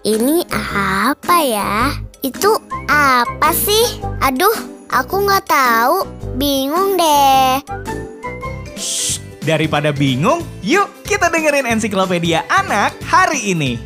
Ini apa ya? Itu apa sih? Aduh, aku nggak tahu. Bingung deh. Shh, daripada bingung, yuk kita dengerin ensiklopedia anak hari ini.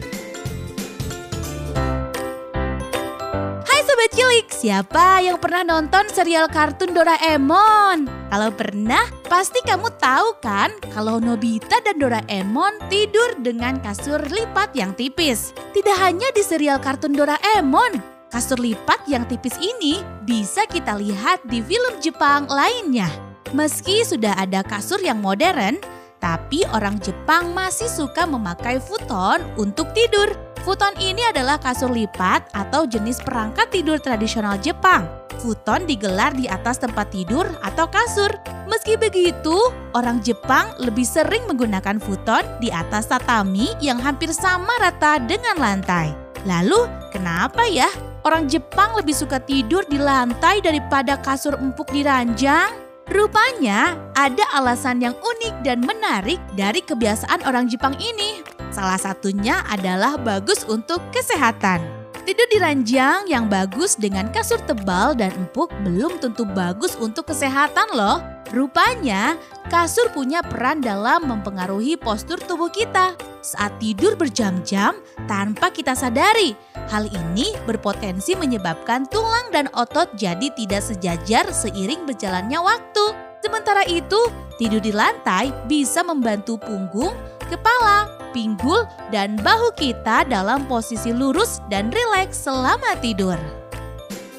Hai Sobat Cilik, siapa yang pernah nonton serial kartun Doraemon? Kalau pernah, pasti kamu tahu kan kalau Nobita dan Doraemon tidur dengan kasur lipat yang tipis. Tidak hanya di serial kartun Doraemon, kasur lipat yang tipis ini bisa kita lihat di film Jepang lainnya. Meski sudah ada kasur yang modern, tapi orang Jepang masih suka memakai futon untuk tidur. Futon ini adalah kasur lipat atau jenis perangkat tidur tradisional Jepang. Futon digelar di atas tempat tidur atau kasur. Meski begitu, orang Jepang lebih sering menggunakan futon di atas tatami yang hampir sama rata dengan lantai. Lalu, kenapa ya orang Jepang lebih suka tidur di lantai daripada kasur empuk di ranjang? Rupanya ada alasan yang unik dan menarik dari kebiasaan orang Jepang ini. Salah satunya adalah bagus untuk kesehatan. Tidur di ranjang yang bagus dengan kasur tebal dan empuk belum tentu bagus untuk kesehatan loh. Rupanya, kasur punya peran dalam mempengaruhi postur tubuh kita saat tidur berjam-jam tanpa kita sadari. Hal ini berpotensi menyebabkan tulang dan otot jadi tidak sejajar seiring berjalannya waktu. Sementara itu, tidur di lantai bisa membantu punggung, kepala, pinggul, dan bahu kita dalam posisi lurus dan rileks selama tidur.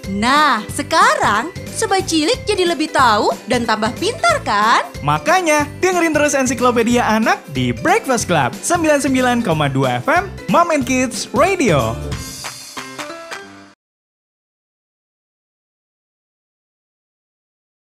Nah, sekarang Sobat Cilik jadi lebih tahu dan tambah pintar kan? Makanya, dengerin terus ensiklopedia anak di Breakfast Club 99,2 FM Mom and Kids Radio.